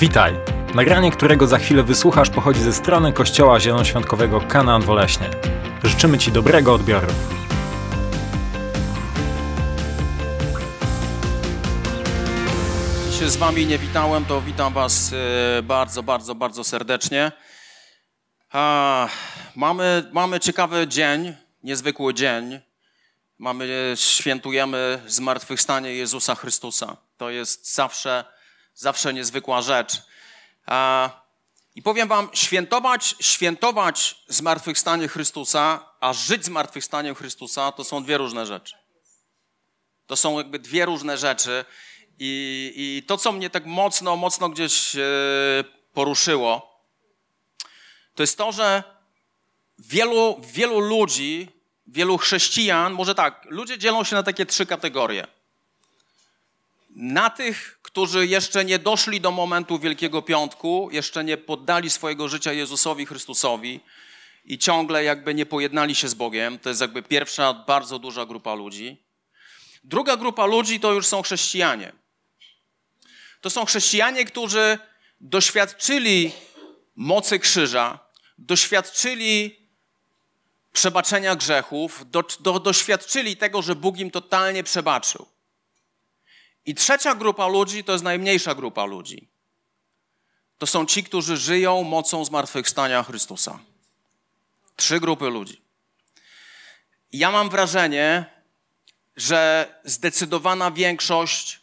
Witaj! Nagranie, którego za chwilę wysłuchasz, pochodzi ze strony Kościoła Zielonoświątkowego Kanaan Woleśnie. Życzymy Ci dobrego odbioru. się z Wami nie witałem, to witam Was e, bardzo, bardzo, bardzo serdecznie. Mamy, mamy ciekawy dzień, niezwykły dzień. Mamy, świętujemy zmartwychwstanie Jezusa Chrystusa. To jest zawsze, zawsze niezwykła rzecz. I powiem Wam, świętować, świętować zmartwychwstanie Chrystusa, a żyć zmartwychwstaniem Chrystusa, to są dwie różne rzeczy. To są jakby dwie różne rzeczy. I, I, to, co mnie tak mocno, mocno gdzieś e, poruszyło, to jest to, że wielu, wielu ludzi, wielu chrześcijan, może tak, ludzie dzielą się na takie trzy kategorie. Na tych, którzy jeszcze nie doszli do momentu Wielkiego Piątku, jeszcze nie poddali swojego życia Jezusowi Chrystusowi i ciągle jakby nie pojednali się z Bogiem. To jest jakby pierwsza bardzo duża grupa ludzi. Druga grupa ludzi to już są chrześcijanie. To są chrześcijanie, którzy doświadczyli mocy krzyża, doświadczyli przebaczenia grzechów, do, do, doświadczyli tego, że Bóg im totalnie przebaczył. I trzecia grupa ludzi to jest najmniejsza grupa ludzi. To są ci, którzy żyją mocą zmartwychwstania Chrystusa. Trzy grupy ludzi. Ja mam wrażenie, że zdecydowana większość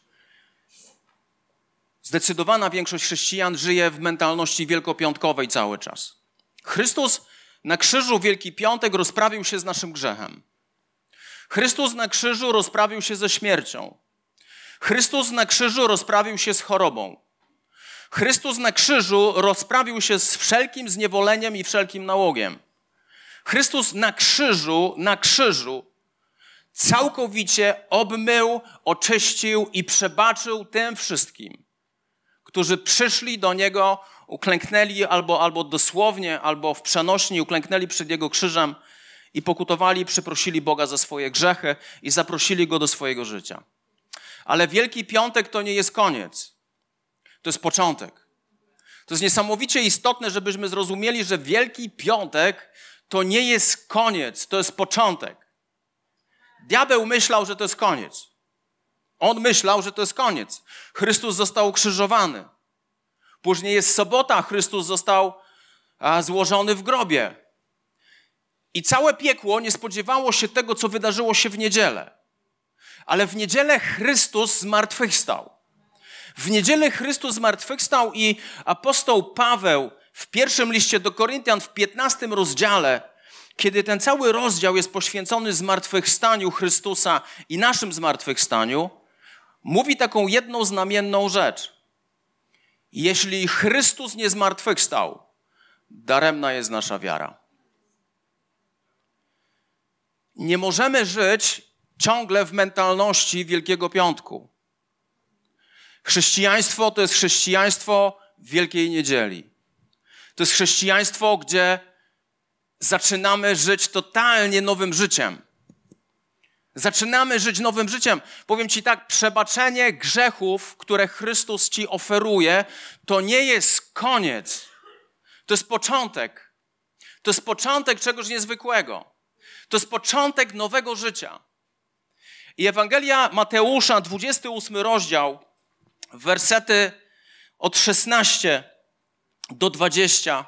Zdecydowana większość chrześcijan żyje w mentalności wielkopiątkowej cały czas. Chrystus na krzyżu Wielki Piątek rozprawił się z naszym grzechem. Chrystus na krzyżu rozprawił się ze śmiercią. Chrystus na krzyżu rozprawił się z chorobą. Chrystus na krzyżu rozprawił się z wszelkim zniewoleniem i wszelkim nałogiem. Chrystus na krzyżu, na krzyżu całkowicie obmył, oczyścił i przebaczył tym wszystkim, którzy przyszli do Niego, uklęknęli albo, albo dosłownie, albo w przenośni uklęknęli przed Jego krzyżem i pokutowali, przeprosili Boga za swoje grzechy i zaprosili Go do swojego życia. Ale Wielki Piątek to nie jest koniec. To jest początek. To jest niesamowicie istotne, żebyśmy zrozumieli, że Wielki Piątek to nie jest koniec, to jest początek. Diabeł myślał, że to jest koniec. On myślał, że to jest koniec. Chrystus został ukrzyżowany. Później jest sobota, Chrystus został złożony w grobie. I całe piekło nie spodziewało się tego, co wydarzyło się w niedzielę. Ale w niedzielę Chrystus zmartwychwstał. W niedzielę Chrystus zmartwychwstał i apostoł Paweł w pierwszym liście do Koryntian w 15 rozdziale, kiedy ten cały rozdział jest poświęcony zmartwychwstaniu Chrystusa i naszym zmartwychwstaniu, mówi taką jedną znamienną rzecz. Jeśli Chrystus nie zmartwychwstał, daremna jest nasza wiara. Nie możemy żyć ciągle w mentalności Wielkiego Piątku. Chrześcijaństwo to jest chrześcijaństwo Wielkiej Niedzieli. To jest chrześcijaństwo, gdzie zaczynamy żyć totalnie nowym życiem. Zaczynamy żyć nowym życiem. Powiem Ci tak, przebaczenie grzechów, które Chrystus Ci oferuje, to nie jest koniec. To jest początek. To jest początek czegoś niezwykłego. To jest początek nowego życia. I Ewangelia Mateusza, 28 rozdział, wersety od 16 do 20.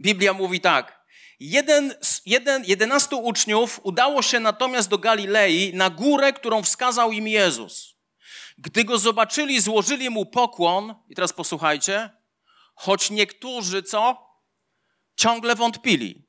Biblia mówi tak. Jeden, jeden, jedenastu uczniów udało się natomiast do Galilei, na górę, którą wskazał im Jezus. Gdy go zobaczyli, złożyli mu pokłon, i teraz posłuchajcie, choć niektórzy co? Ciągle wątpili.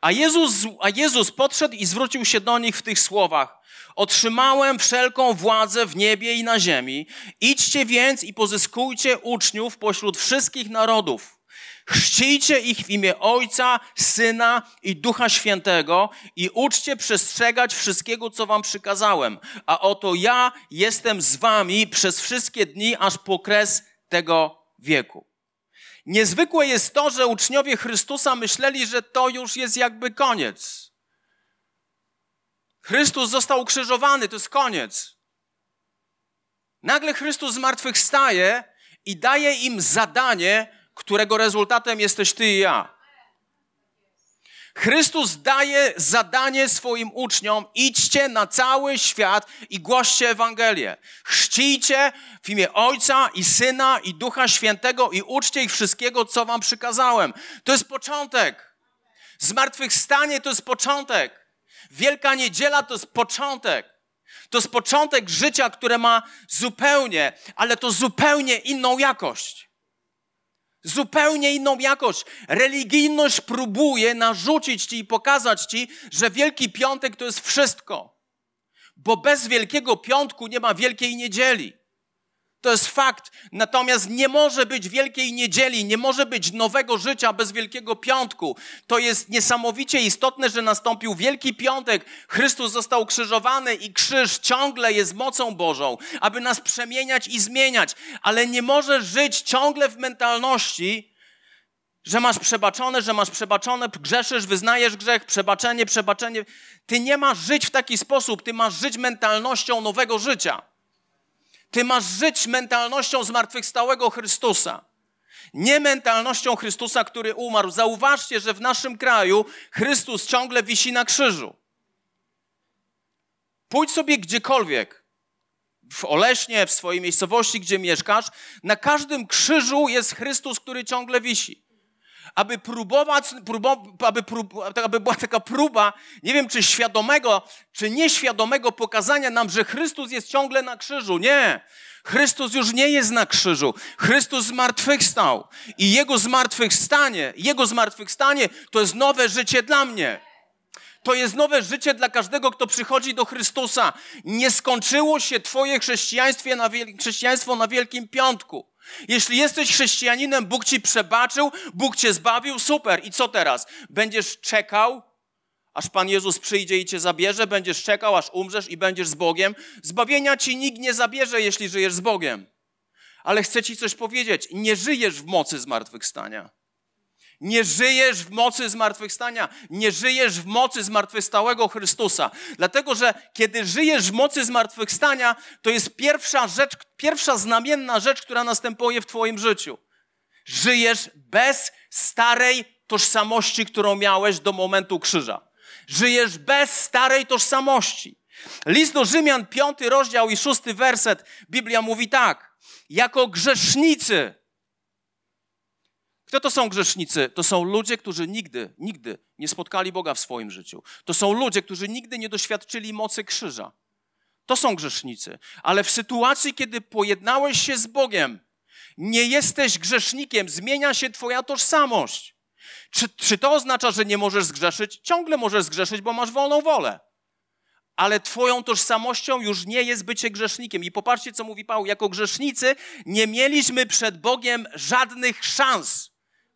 A Jezus, a Jezus podszedł i zwrócił się do nich w tych słowach. Otrzymałem wszelką władzę w niebie i na ziemi. Idźcie więc i pozyskujcie uczniów pośród wszystkich narodów Chrzcijcie ich w imię Ojca, Syna i Ducha Świętego i uczcie przestrzegać wszystkiego, co wam przykazałem. A oto ja jestem z wami przez wszystkie dni, aż po kres tego wieku. Niezwykłe jest to, że uczniowie Chrystusa myśleli, że to już jest jakby koniec. Chrystus został ukrzyżowany, to jest koniec. Nagle Chrystus zmartwychwstaje i daje im zadanie, którego rezultatem jesteś ty i ja. Chrystus daje zadanie swoim uczniom: idźcie na cały świat i głoście Ewangelię. Chrzcijcie w imię Ojca i Syna i Ducha Świętego i uczcie ich wszystkiego, co wam przykazałem. To jest początek. Zmartwychwstanie to jest początek. Wielka Niedziela to jest początek. To jest początek życia, które ma zupełnie, ale to zupełnie inną jakość. Zupełnie inną jakość. Religijność próbuje narzucić ci i pokazać ci, że Wielki Piątek to jest wszystko. Bo bez Wielkiego Piątku nie ma Wielkiej Niedzieli. To jest fakt. Natomiast nie może być Wielkiej Niedzieli, nie może być nowego życia bez Wielkiego Piątku. To jest niesamowicie istotne, że nastąpił Wielki Piątek. Chrystus został krzyżowany i krzyż ciągle jest mocą Bożą, aby nas przemieniać i zmieniać. Ale nie możesz żyć ciągle w mentalności, że masz przebaczone, że masz przebaczone, grzeszysz, wyznajesz grzech, przebaczenie, przebaczenie. Ty nie masz żyć w taki sposób, ty masz żyć mentalnością nowego życia. Ty masz żyć mentalnością zmartwychwstałego Chrystusa. Nie mentalnością Chrystusa, który umarł. Zauważcie, że w naszym kraju Chrystus ciągle wisi na krzyżu. Pójdź sobie gdziekolwiek, w Oleśnie, w swojej miejscowości, gdzie mieszkasz, na każdym krzyżu jest Chrystus, który ciągle wisi aby próbować, aby, prób, aby była taka próba, nie wiem czy świadomego, czy nieświadomego pokazania nam, że Chrystus jest ciągle na krzyżu. Nie. Chrystus już nie jest na krzyżu. Chrystus zmartwychwstał. I Jego zmartwychwstanie, Jego zmartwychwstanie to jest nowe życie dla mnie. To jest nowe życie dla każdego, kto przychodzi do Chrystusa. Nie skończyło się Twoje chrześcijaństwo na, chrześcijaństwo na Wielkim Piątku. Jeśli jesteś chrześcijaninem, Bóg ci przebaczył, Bóg cię zbawił, super. I co teraz? Będziesz czekał, aż Pan Jezus przyjdzie i cię zabierze? Będziesz czekał, aż umrzesz i będziesz z Bogiem? Zbawienia ci nikt nie zabierze, jeśli żyjesz z Bogiem. Ale chcę ci coś powiedzieć. Nie żyjesz w mocy zmartwychwstania. Nie żyjesz w mocy zmartwychwstania, nie żyjesz w mocy zmartwychwstałego Chrystusa. Dlatego, że kiedy żyjesz w mocy zmartwychwstania, to jest pierwsza rzecz, pierwsza znamienna rzecz, która następuje w Twoim życiu. Żyjesz bez starej tożsamości, którą miałeś do momentu krzyża. Żyjesz bez starej tożsamości. List do Rzymian, piąty rozdział i szósty werset, Biblia mówi tak. Jako grzesznicy, kto to są grzesznicy? To są ludzie, którzy nigdy, nigdy nie spotkali Boga w swoim życiu. To są ludzie, którzy nigdy nie doświadczyli mocy krzyża. To są grzesznicy. Ale w sytuacji, kiedy pojednałeś się z Bogiem, nie jesteś grzesznikiem, zmienia się Twoja tożsamość. Czy, czy to oznacza, że nie możesz zgrzeszyć? Ciągle możesz zgrzeszyć, bo masz wolną wolę. Ale Twoją tożsamością już nie jest bycie grzesznikiem. I popatrzcie, co mówi Paweł. Jako grzesznicy nie mieliśmy przed Bogiem żadnych szans.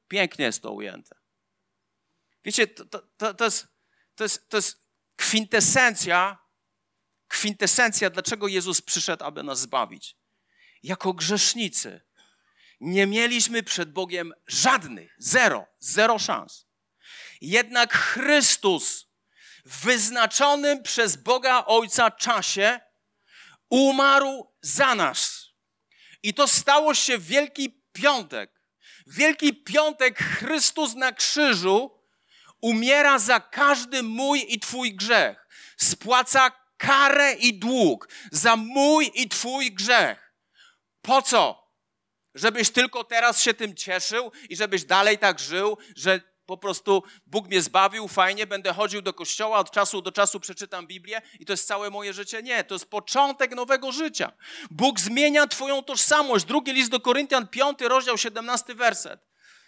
Pięknie jest to ujęte. Wiecie, to, to, to, to, jest, to, jest, to jest kwintesencja, kwintesencja, dlaczego Jezus przyszedł, aby nas zbawić. Jako grzesznicy nie mieliśmy przed Bogiem żadnych, zero, zero szans. Jednak Chrystus w wyznaczonym przez Boga Ojca czasie umarł za nas. I to stało się w Wielki Piątek. Wielki Piątek Chrystus na krzyżu umiera za każdy mój i Twój grzech. Spłaca karę i dług za mój i Twój grzech. Po co? Żebyś tylko teraz się tym cieszył i żebyś dalej tak żył, że po prostu Bóg mnie zbawił, fajnie, będę chodził do kościoła, od czasu do czasu przeczytam Biblię i to jest całe moje życie. Nie, to jest początek nowego życia. Bóg zmienia Twoją tożsamość. Drugi list do Koryntian, piąty rozdział, 17 werset.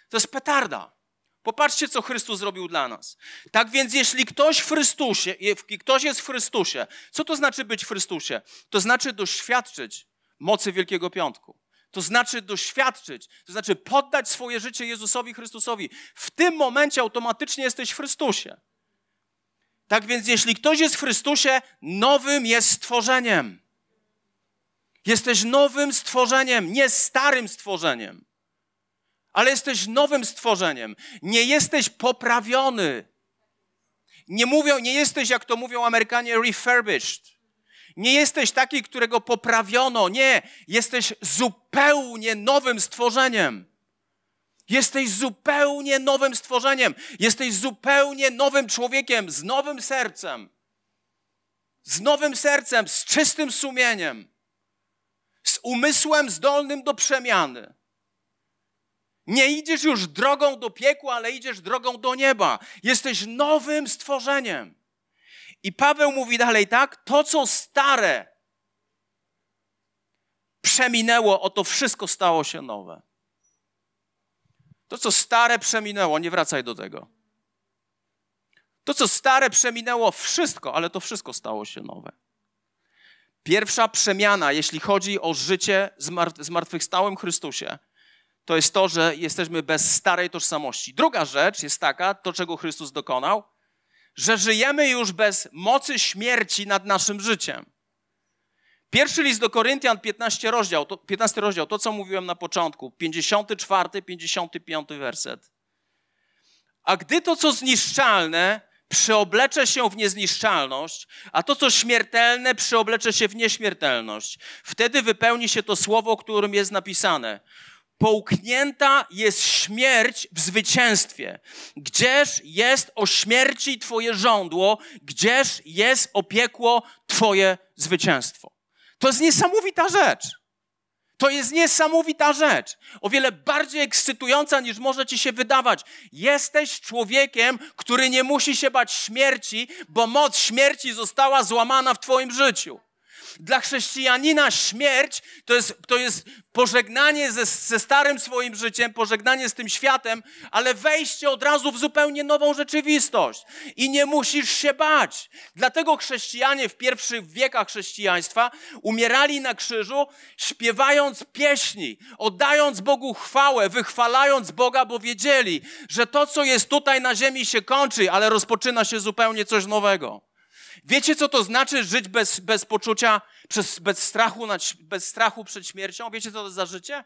To jest petarda. Popatrzcie, co Chrystus zrobił dla nas. Tak więc, jeśli ktoś w Chrystusie, ktoś jest w Chrystusie, co to znaczy być w Chrystusie? To znaczy doświadczyć mocy Wielkiego Piątku. To znaczy doświadczyć, to znaczy poddać swoje życie Jezusowi Chrystusowi. W tym momencie automatycznie jesteś w Chrystusie. Tak więc, jeśli ktoś jest w Chrystusie, nowym jest stworzeniem. Jesteś nowym stworzeniem, nie starym stworzeniem, ale jesteś nowym stworzeniem. Nie jesteś poprawiony. Nie, mówią, nie jesteś, jak to mówią Amerykanie, refurbished Nie jesteś taki, którego poprawiono. Nie, jesteś zupełnie nowym stworzeniem. Jesteś zupełnie nowym stworzeniem. Jesteś zupełnie nowym człowiekiem, z nowym sercem. Z nowym sercem, z czystym sumieniem. Z umysłem zdolnym do przemiany. Nie idziesz już drogą do piekła, ale idziesz drogą do nieba. Jesteś nowym stworzeniem. I Paweł mówi dalej tak: to co stare przeminęło, oto wszystko stało się nowe. To co stare przeminęło, nie wracaj do tego. To co stare przeminęło, wszystko, ale to wszystko stało się nowe. Pierwsza przemiana, jeśli chodzi o życie zmartwychwstałym Chrystusie, to jest to, że jesteśmy bez starej tożsamości. Druga rzecz jest taka, to czego Chrystus dokonał, że żyjemy już bez mocy śmierci nad naszym życiem. Pierwszy list do Koryntian, 15 rozdział, to, 15 rozdział, to co mówiłem na początku, 54, 55 werset. A gdy to, co zniszczalne, przeoblecze się w niezniszczalność, a to, co śmiertelne, przeoblecze się w nieśmiertelność, wtedy wypełni się to słowo, którym jest napisane. Połknięta jest śmierć w zwycięstwie. Gdzież jest o śmierci Twoje żądło, gdzież jest opiekło Twoje zwycięstwo. To jest niesamowita rzecz. To jest niesamowita rzecz. O wiele bardziej ekscytująca niż może ci się wydawać. Jesteś człowiekiem, który nie musi się bać śmierci, bo moc śmierci została złamana w twoim życiu. Dla chrześcijanina śmierć to jest, to jest pożegnanie ze, ze starym swoim życiem, pożegnanie z tym światem, ale wejście od razu w zupełnie nową rzeczywistość. I nie musisz się bać. Dlatego chrześcijanie w pierwszych wiekach chrześcijaństwa umierali na krzyżu, śpiewając pieśni, oddając Bogu chwałę, wychwalając Boga, bo wiedzieli, że to, co jest tutaj na ziemi, się kończy, ale rozpoczyna się zupełnie coś nowego. Wiecie, co to znaczy żyć bez, bez poczucia, przez, bez, strachu nad, bez strachu przed śmiercią? Wiecie, co to za życie?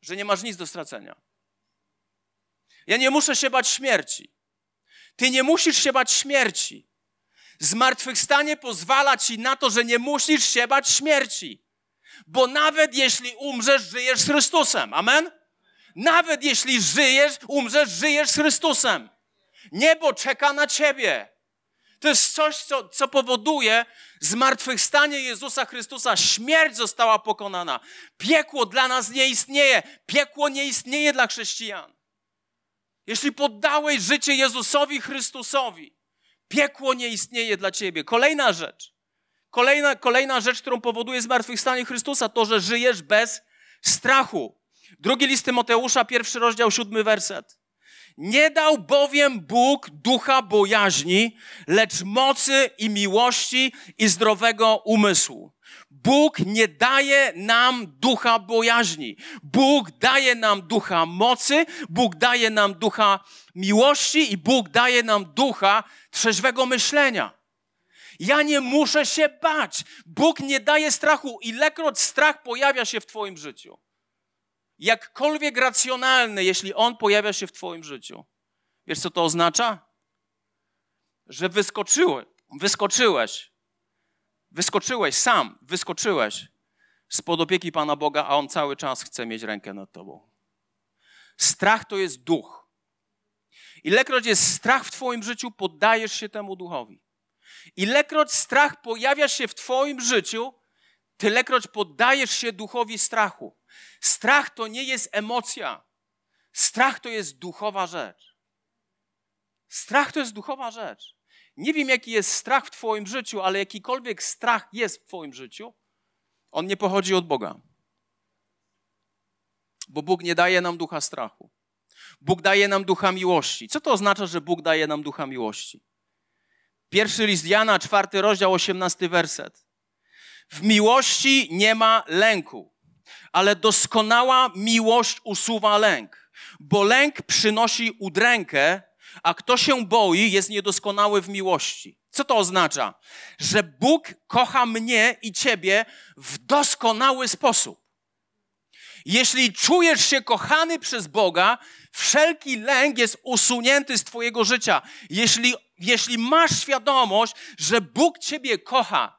Że nie masz nic do stracenia. Ja nie muszę się bać śmierci. Ty nie musisz się bać śmierci. Zmartwychwstanie pozwala ci na to, że nie musisz się bać śmierci. Bo nawet jeśli umrzesz, żyjesz z Chrystusem. Amen? Nawet jeśli żyjesz, umrzesz, żyjesz z Chrystusem. Niebo czeka na ciebie. To jest coś, co, co powoduje zmartwychwstanie Jezusa Chrystusa. Śmierć została pokonana. Piekło dla nas nie istnieje. Piekło nie istnieje dla chrześcijan. Jeśli poddałeś życie Jezusowi Chrystusowi, piekło nie istnieje dla ciebie. Kolejna rzecz. Kolejna, kolejna rzecz, którą powoduje zmartwychwstanie Chrystusa, to, że żyjesz bez strachu. Drugi list Tymoteusza, pierwszy rozdział, siódmy werset. Nie dał bowiem Bóg ducha bojaźni, lecz mocy i miłości i zdrowego umysłu. Bóg nie daje nam ducha bojaźni. Bóg daje nam ducha mocy, Bóg daje nam ducha miłości i Bóg daje nam ducha trzeźwego myślenia. Ja nie muszę się bać. Bóg nie daje strachu. Ilekroć strach pojawia się w Twoim życiu, jakkolwiek racjonalny, jeśli on pojawia się w Twoim życiu. Wiesz, co to oznacza? Że wyskoczyłeś, wyskoczyłeś, wyskoczyłeś sam, wyskoczyłeś spod opieki Pana Boga, a On cały czas chce mieć rękę nad Tobą. Strach to jest duch. Ilekroć jest strach w Twoim życiu, poddajesz się temu duchowi. Ilekroć strach pojawia się w Twoim życiu, tylekroć poddajesz się duchowi strachu. Strach to nie jest emocja. Strach to jest duchowa rzecz. Strach to jest duchowa rzecz. Nie wiem, jaki jest strach w Twoim życiu, ale jakikolwiek strach jest w Twoim życiu, on nie pochodzi od Boga. Bo Bóg nie daje nam ducha strachu. Bóg daje nam ducha miłości. Co to oznacza, że Bóg daje nam ducha miłości? Pierwszy list Jana, czwarty rozdział, osiemnasty werset. W miłości nie ma lęku ale doskonała miłość usuwa lęk, bo lęk przynosi udrękę, a kto się boi, jest niedoskonały w miłości. Co to oznacza? Że Bóg kocha mnie i ciebie w doskonały sposób. Jeśli czujesz się kochany przez Boga, wszelki lęk jest usunięty z Twojego życia. Jeśli, jeśli masz świadomość, że Bóg Ciebie kocha,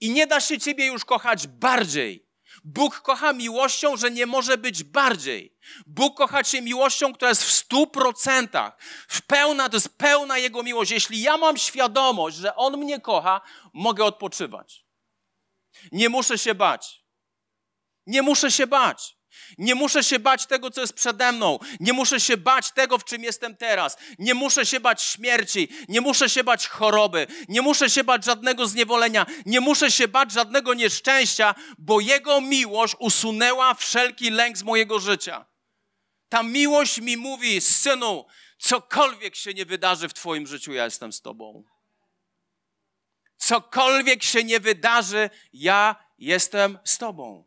I nie da się ciebie już kochać bardziej. Bóg kocha miłością, że nie może być bardziej. Bóg kocha cię miłością, która jest w stu procentach. W pełna, to jest pełna Jego miłość. Jeśli ja mam świadomość, że On mnie kocha, mogę odpoczywać. Nie muszę się bać. Nie muszę się bać. Nie muszę się bać tego, co jest przede mną. Nie muszę się bać tego, w czym jestem teraz. Nie muszę się bać śmierci. Nie muszę się bać choroby. Nie muszę się bać żadnego zniewolenia. Nie muszę się bać żadnego nieszczęścia, bo Jego miłość usunęła wszelki lęk z mojego życia. Ta miłość mi mówi, synu, cokolwiek się nie wydarzy w Twoim życiu, ja jestem z Tobą. Cokolwiek się nie wydarzy, ja jestem z Tobą.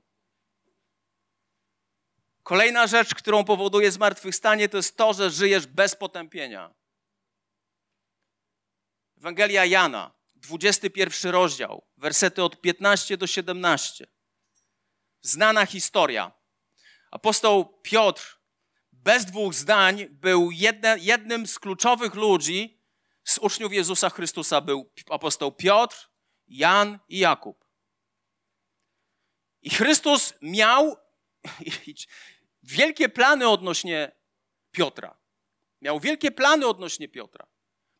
Kolejna rzecz, którą powoduje zmartwychwstanie, to jest to, że żyjesz bez potępienia. Ewangelia Jana, 21 rozdział, wersety od 15 do 17. Znana historia. Apostoł Piotr bez dwóch zdań był jedne, jednym z kluczowych ludzi z uczniów Jezusa Chrystusa. Był apostoł Piotr, Jan i Jakub. I Chrystus miał wielkie plany odnośnie Piotra. Miał wielkie plany odnośnie Piotra.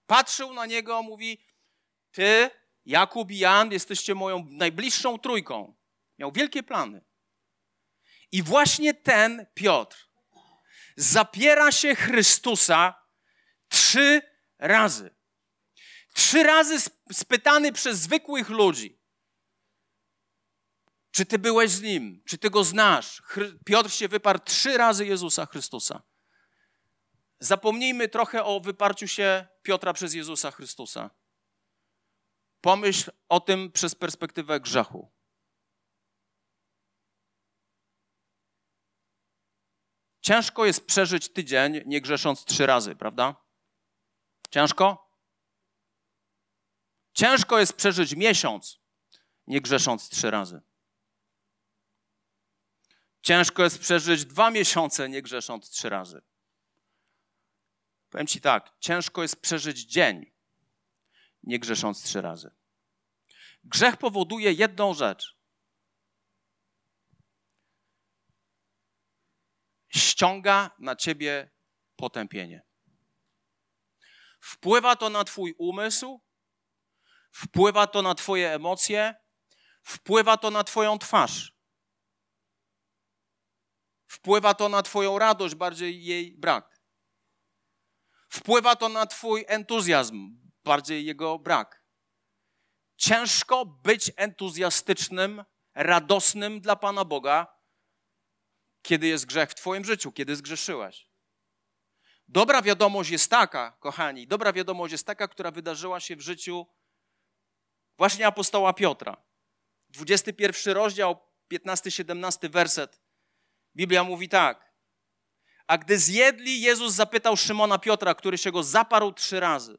Patrzył na niego, mówi: Ty, Jakub i Jan, jesteście moją najbliższą trójką. Miał wielkie plany. I właśnie ten Piotr zapiera się Chrystusa trzy razy. Trzy razy spytany przez zwykłych ludzi. Czy ty byłeś z nim? Czy ty go znasz? Piotr się wyparł trzy razy Jezusa Chrystusa. Zapomnijmy trochę o wyparciu się Piotra przez Jezusa Chrystusa. Pomyśl o tym przez perspektywę grzechu. Ciężko jest przeżyć tydzień, nie grzesząc trzy razy, prawda? Ciężko? Ciężko jest przeżyć miesiąc, nie grzesząc trzy razy. Ciężko jest przeżyć dwa miesiące, nie grzesząc trzy razy. Powiem ci tak, ciężko jest przeżyć dzień, nie grzesząc trzy razy. Grzech powoduje jedną rzecz. Ściąga na ciebie potępienie. Wpływa to na twój umysł, wpływa to na twoje emocje, wpływa to na twoją twarz. Wpływa to na Twoją radość, bardziej jej brak. Wpływa to na Twój entuzjazm, bardziej jego brak. Ciężko być entuzjastycznym, radosnym dla Pana Boga, kiedy jest grzech w Twoim życiu, kiedy zgrzeszyłeś. Dobra wiadomość jest taka, kochani, dobra wiadomość jest taka, która wydarzyła się w życiu właśnie apostoła Piotra. 21 rozdział, 15-17 werset. Biblia mówi tak. A gdy zjedli, Jezus zapytał Szymona Piotra, który się go zaparł trzy razy.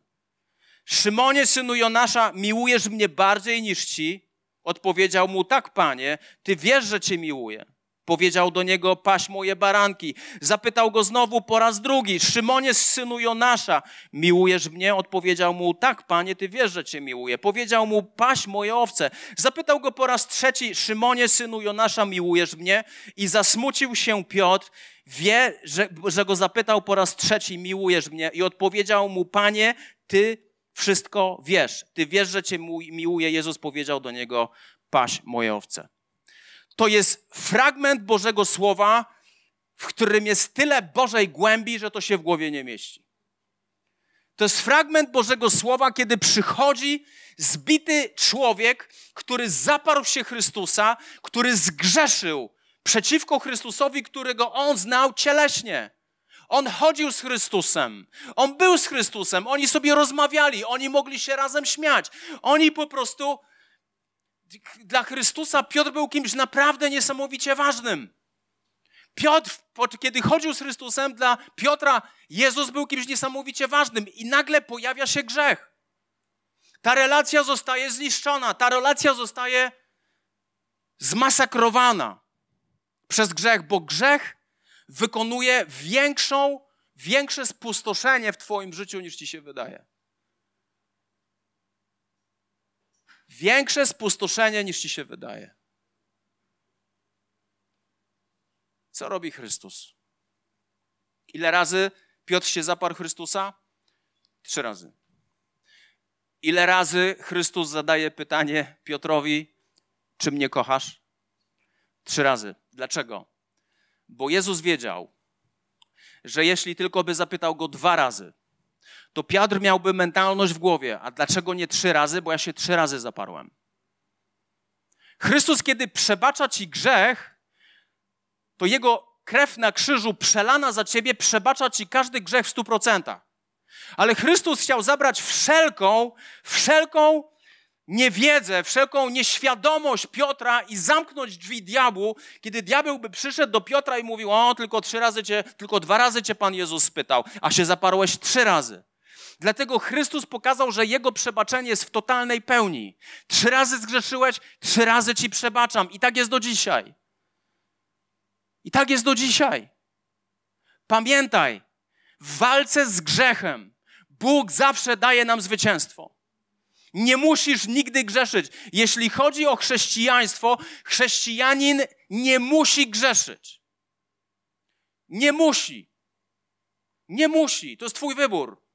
Szymonie, synu Jonasza, miłujesz mnie bardziej niż ci? Odpowiedział mu, tak, panie, ty wiesz, że cię miłuję. Powiedział do niego, paś moje baranki. Zapytał go znowu po raz drugi, Szymonie, synu Jonasza, miłujesz mnie? Odpowiedział mu, tak, panie, ty wiesz, że cię miłuję. Powiedział mu, paś moje owce. Zapytał go po raz trzeci, Szymonie, synu Jonasza, miłujesz mnie? I zasmucił się Piotr, wie, że, że go zapytał po raz trzeci, miłujesz mnie? I odpowiedział mu, panie, ty wszystko wiesz. Ty wiesz, że cię miłuję. Jezus powiedział do niego, paś moje owce to jest fragment Bożego Słowa, w którym jest tyle Bożej głębi, że to się w głowie nie mieści. To jest fragment Bożego Słowa, kiedy przychodzi zbity człowiek, który zaparł się Chrystusa, który zgrzeszył przeciwko Chrystusowi, którego on znał cieleśnie. On chodził z Chrystusem, on był z Chrystusem, oni sobie rozmawiali, oni mogli się razem śmiać. Oni po prostu dla Chrystusa Piotr był kimś naprawdę niesamowicie ważnym. Piotr, kiedy chodził z Chrystusem, dla Piotra Jezus był kimś niesamowicie ważnym i nagle pojawia się grzech. Ta relacja zostaje zniszczona, ta relacja zostaje zmasakrowana przez grzech, bo grzech wykonuje większą, większe spustoszenie w Twoim życiu niż Ci się wydaje. Większe spustoszenie niż ci się wydaje. Co robi Chrystus? Ile razy Piotr się zaparł Chrystusa? Trzy razy. Ile razy Chrystus zadaje pytanie Piotrowi, czy mnie kochasz? Trzy razy. Dlaczego? Bo Jezus wiedział, że jeśli tylko by zapytał go dwa razy, to Piotr miałby mentalność w głowie. A dlaczego nie trzy razy? Bo ja się trzy razy zaparłem. Chrystus, kiedy przebacza ci grzech, to jego krew na krzyżu przelana za ciebie przebacza ci każdy grzech w stu procentach. Ale Chrystus chciał zabrać wszelką, wszelką niewiedzę, wszelką nieświadomość Piotra i zamknąć drzwi diabłu, kiedy diabeł by przyszedł do Piotra i mówił, o, tylko trzy razy cię, tylko dwa razy cię Pan Jezus spytał, a się zaparłeś trzy razy. Dlatego Chrystus pokazał, że Jego przebaczenie jest w totalnej pełni. Trzy razy zgrzeszyłeś, trzy razy Ci przebaczam. I tak jest do dzisiaj. I tak jest do dzisiaj. Pamiętaj, w walce z grzechem Bóg zawsze daje nam zwycięstwo. Nie musisz nigdy grzeszyć. Jeśli chodzi o chrześcijaństwo, chrześcijanin nie musi grzeszyć. Nie musi. Nie musi. To jest Twój wybór.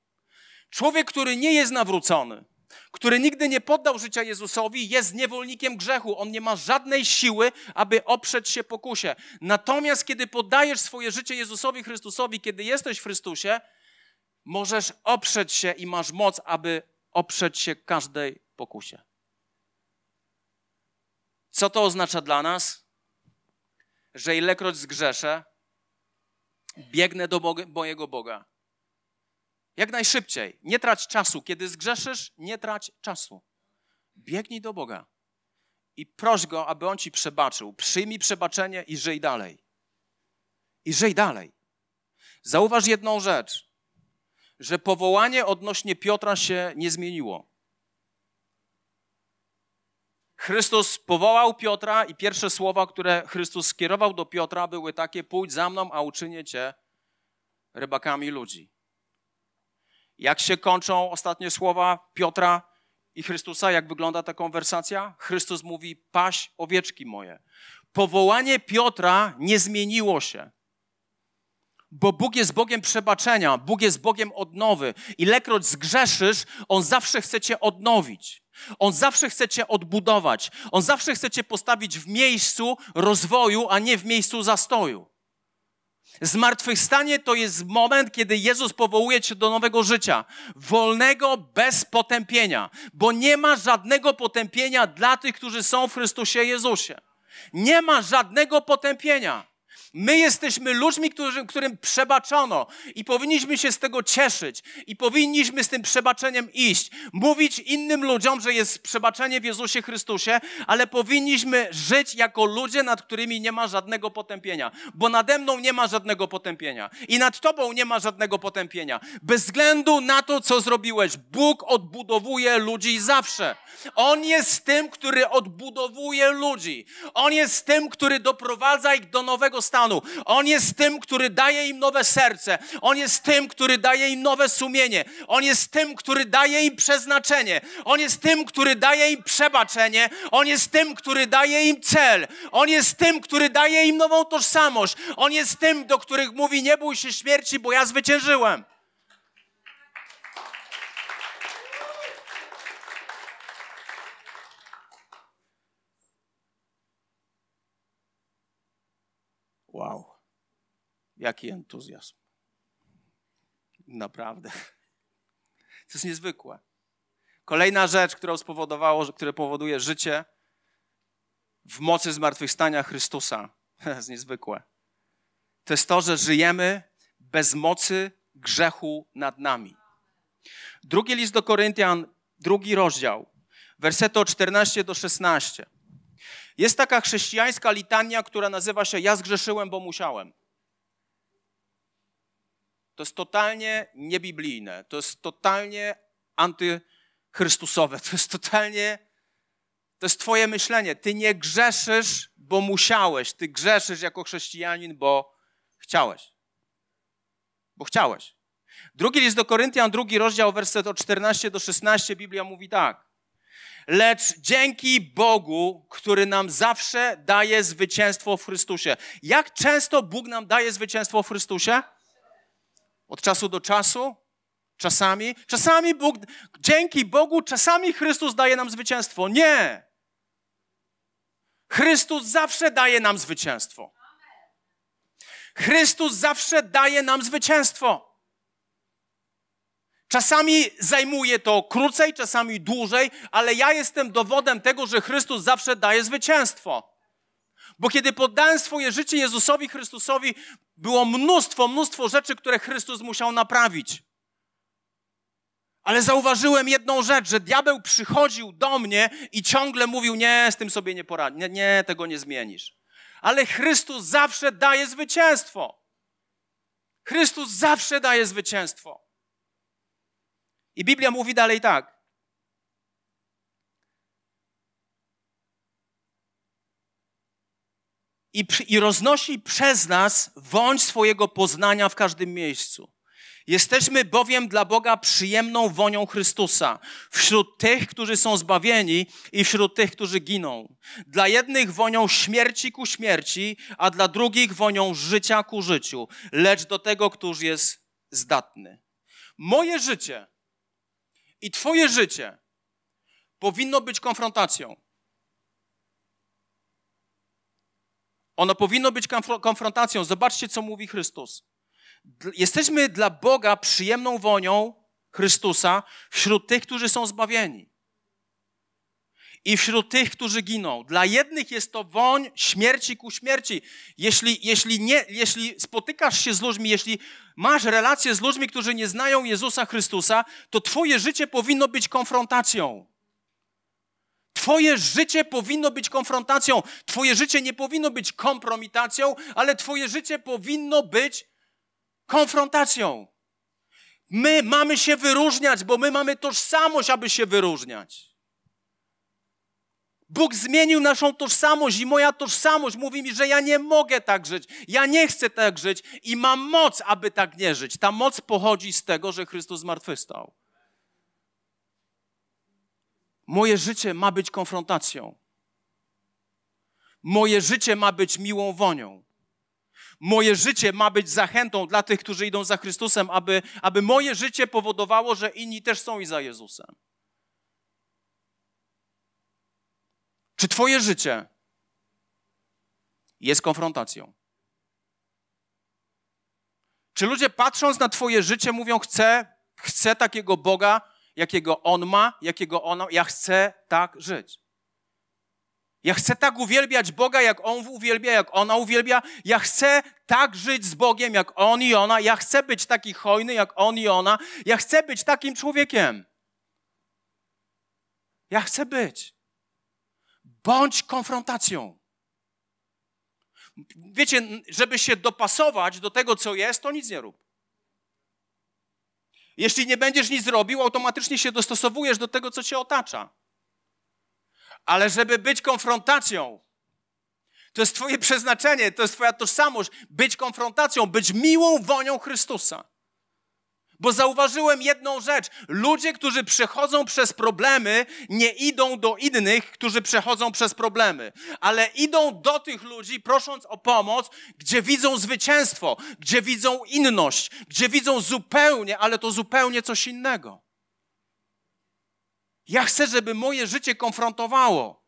Człowiek, który nie jest nawrócony, który nigdy nie poddał życia Jezusowi, jest niewolnikiem grzechu. On nie ma żadnej siły, aby oprzeć się pokusie. Natomiast kiedy poddajesz swoje życie Jezusowi Chrystusowi, kiedy jesteś w Chrystusie, możesz oprzeć się i masz moc, aby oprzeć się każdej pokusie. Co to oznacza dla nas? Że ilekroć zgrzeszę, biegnę do mojego Boga jak najszybciej. Nie trać czasu. Kiedy zgrzeszysz, nie trać czasu. Biegnij do Boga i proś Go, aby On ci przebaczył. Przyjmij przebaczenie i żyj dalej. I żyj dalej. Zauważ jedną rzecz, że powołanie odnośnie Piotra się nie zmieniło. Chrystus powołał Piotra i pierwsze słowa, które Chrystus skierował do Piotra, były takie: Pójdź za mną, a uczynię cię rybakami ludzi. Jak się kończą ostatnie słowa Piotra i Chrystusa? Jak wygląda ta konwersacja? Chrystus mówi: Paś owieczki moje. Powołanie Piotra nie zmieniło się. Bo Bóg jest Bogiem przebaczenia, Bóg jest Bogiem odnowy. Ilekroć zgrzeszysz, On zawsze chce cię odnowić. On zawsze chce cię odbudować. On zawsze chce cię postawić w miejscu rozwoju, a nie w miejscu zastoju. Zmartwychwstanie to jest moment, kiedy Jezus powołuje cię do nowego życia, wolnego bez potępienia, bo nie ma żadnego potępienia dla tych, którzy są w Chrystusie Jezusie. Nie ma żadnego potępienia. My jesteśmy ludźmi, którzy, którym przebaczono i powinniśmy się z tego cieszyć i powinniśmy z tym przebaczeniem iść. Mówić innym ludziom, że jest przebaczenie w Jezusie Chrystusie, ale powinniśmy żyć jako ludzie, nad którymi nie ma żadnego potępienia, bo nade mną nie ma żadnego potępienia i nad tobą nie ma żadnego potępienia. Bez względu na to, co zrobiłeś, Bóg odbudowuje ludzi zawsze. On jest tym, który odbudowuje ludzi. On jest tym, który doprowadza ich do nowego stanu. On jest tym, który daje im nowe serce. On jest tym, który daje im nowe sumienie. On jest tym, który daje im przeznaczenie. On jest tym, który daje im przebaczenie. On jest tym, który daje im cel. On jest tym, który daje im nową tożsamość. On jest tym, do których mówi: Nie bój się śmierci, bo ja zwyciężyłem. Jaki entuzjazm. Naprawdę. To jest niezwykłe. Kolejna rzecz, która spowodowało, które powoduje życie w mocy zmartwychwstania Chrystusa. To jest niezwykłe. To jest to, że żyjemy bez mocy grzechu nad nami. Drugi list do Koryntian, drugi rozdział, wersety od 14 do 16. Jest taka chrześcijańska litania, która nazywa się Ja zgrzeszyłem, bo musiałem. To jest totalnie niebiblijne, to jest totalnie antychrystusowe, to jest totalnie, to jest twoje myślenie. Ty nie grzeszysz, bo musiałeś, ty grzeszysz jako chrześcijanin, bo chciałeś. Bo chciałeś. Drugi list do Koryntian, drugi rozdział, werset od 14 do 16, Biblia mówi tak. lecz dzięki Bogu, który nam zawsze daje zwycięstwo w Chrystusie. Jak często Bóg nam daje zwycięstwo w Chrystusie? Od czasu do czasu? Czasami? Czasami Bóg, dzięki Bogu, czasami Chrystus daje nam zwycięstwo. Nie! Chrystus zawsze daje nam zwycięstwo. Chrystus zawsze daje nam zwycięstwo. Czasami zajmuje to krócej, czasami dłużej, ale ja jestem dowodem tego, że Chrystus zawsze daje zwycięstwo. Bo kiedy poddałem swoje życie Jezusowi Chrystusowi, było mnóstwo, mnóstwo rzeczy, które Chrystus musiał naprawić. Ale zauważyłem jedną rzecz, że diabeł przychodził do mnie i ciągle mówił: Nie, z tym sobie nie poradzi, nie, nie, tego nie zmienisz. Ale Chrystus zawsze daje zwycięstwo. Chrystus zawsze daje zwycięstwo. I Biblia mówi dalej tak. I, I roznosi przez nas wąć swojego poznania w każdym miejscu. Jesteśmy bowiem dla Boga przyjemną wonią Chrystusa wśród tych, którzy są zbawieni i wśród tych, którzy giną. Dla jednych wonią śmierci ku śmierci, a dla drugich wonią życia ku życiu, lecz do tego, któż jest zdatny. Moje życie i Twoje życie powinno być konfrontacją. Ono powinno być konfrontacją. Zobaczcie, co mówi Chrystus. Jesteśmy dla Boga przyjemną wonią Chrystusa wśród tych, którzy są zbawieni. I wśród tych, którzy giną. Dla jednych jest to woń śmierci ku śmierci. Jeśli, jeśli, nie, jeśli spotykasz się z ludźmi, jeśli masz relacje z ludźmi, którzy nie znają Jezusa Chrystusa, to Twoje życie powinno być konfrontacją. Twoje życie powinno być konfrontacją. Twoje życie nie powinno być kompromitacją, ale Twoje życie powinno być konfrontacją. My mamy się wyróżniać, bo my mamy tożsamość, aby się wyróżniać. Bóg zmienił naszą tożsamość i moja tożsamość mówi mi, że ja nie mogę tak żyć, ja nie chcę tak żyć i mam moc, aby tak nie żyć. Ta moc pochodzi z tego, że Chrystus zmartwychwstał. Moje życie ma być konfrontacją. Moje życie ma być miłą wonią. Moje życie ma być zachętą dla tych, którzy idą za Chrystusem, aby, aby moje życie powodowało, że inni też są i za Jezusem. Czy Twoje życie jest konfrontacją? Czy ludzie patrząc na Twoje życie mówią: Chcę, chcę takiego Boga, jakiego On ma, jakiego ona, ja chcę tak żyć. Ja chcę tak uwielbiać Boga, jak On uwielbia, jak ona uwielbia. Ja chcę tak żyć z Bogiem, jak On i ona. Ja chcę być taki hojny, jak On i ona. Ja chcę być takim człowiekiem. Ja chcę być. Bądź konfrontacją. Wiecie, żeby się dopasować do tego, co jest, to nic nie rób. Jeśli nie będziesz nic robił, automatycznie się dostosowujesz do tego, co cię otacza. Ale żeby być konfrontacją, to jest Twoje przeznaczenie, to jest Twoja tożsamość, być konfrontacją, być miłą wonią Chrystusa. Bo zauważyłem jedną rzecz. Ludzie, którzy przechodzą przez problemy, nie idą do innych, którzy przechodzą przez problemy, ale idą do tych ludzi, prosząc o pomoc, gdzie widzą zwycięstwo, gdzie widzą inność, gdzie widzą zupełnie, ale to zupełnie coś innego. Ja chcę, żeby moje życie konfrontowało.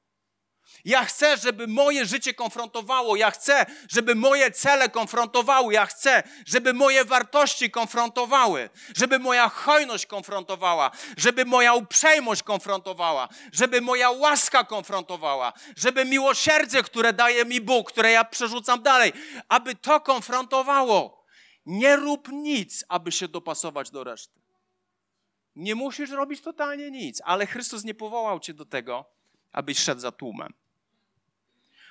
Ja chcę, żeby moje życie konfrontowało. Ja chcę, żeby moje cele konfrontowały. Ja chcę, żeby moje wartości konfrontowały. Żeby moja hojność konfrontowała. Żeby moja uprzejmość konfrontowała. Żeby moja łaska konfrontowała. Żeby miłosierdzie, które daje mi Bóg, które ja przerzucam dalej, aby to konfrontowało. Nie rób nic, aby się dopasować do reszty. Nie musisz robić totalnie nic, ale Chrystus nie powołał cię do tego, abyś szedł za tłumem.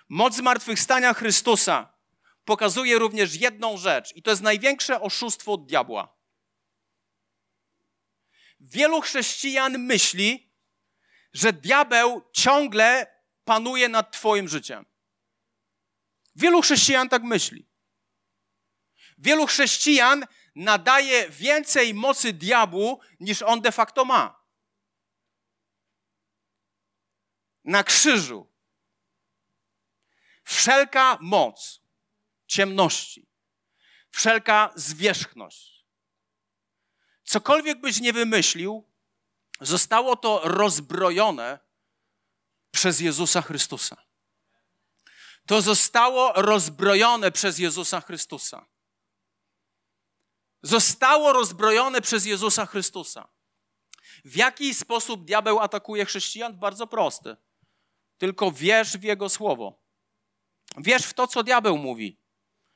Moc zmartwychwstania Chrystusa pokazuje również jedną rzecz, i to jest największe oszustwo od diabła. Wielu chrześcijan myśli, że diabeł ciągle panuje nad Twoim życiem. Wielu chrześcijan tak myśli. Wielu chrześcijan nadaje więcej mocy diabłu, niż on de facto ma. na krzyżu wszelka moc ciemności, wszelka zwierzchność, cokolwiek byś nie wymyślił, zostało to rozbrojone przez Jezusa Chrystusa. To zostało rozbrojone przez Jezusa Chrystusa. Zostało rozbrojone przez Jezusa Chrystusa. W jaki sposób diabeł atakuje chrześcijan? Bardzo prosty. Tylko wierz w jego słowo. Wierz w to, co diabeł mówi.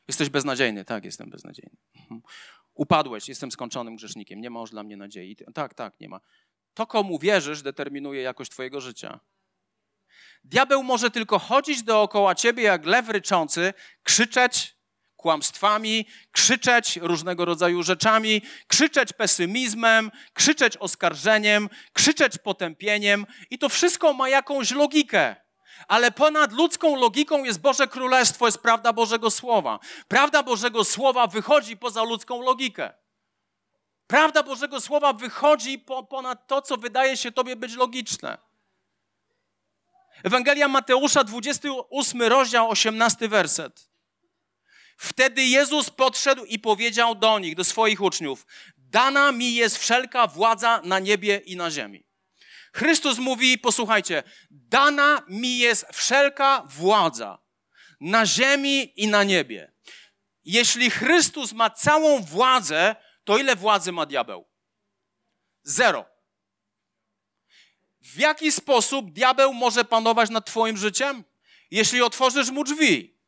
Jesteś beznadziejny. Tak, jestem beznadziejny. Upadłeś, jestem skończonym grzesznikiem. Nie ma już dla mnie nadziei. Tak, tak, nie ma. To, komu wierzysz, determinuje jakość Twojego życia. Diabeł może tylko chodzić dookoła ciebie jak lew ryczący, krzyczeć kłamstwami, krzyczeć różnego rodzaju rzeczami, krzyczeć pesymizmem, krzyczeć oskarżeniem, krzyczeć potępieniem i to wszystko ma jakąś logikę. Ale ponad ludzką logiką jest Boże Królestwo, jest prawda Bożego Słowa. Prawda Bożego Słowa wychodzi poza ludzką logikę. Prawda Bożego Słowa wychodzi po, ponad to, co wydaje się Tobie być logiczne. Ewangelia Mateusza, 28 rozdział, 18 werset. Wtedy Jezus podszedł i powiedział do nich, do swoich uczniów: Dana mi jest wszelka władza na niebie i na ziemi. Chrystus mówi, posłuchajcie, dana mi jest wszelka władza na ziemi i na niebie. Jeśli Chrystus ma całą władzę, to ile władzy ma diabeł? Zero. W jaki sposób diabeł może panować nad Twoim życiem? Jeśli otworzysz mu drzwi.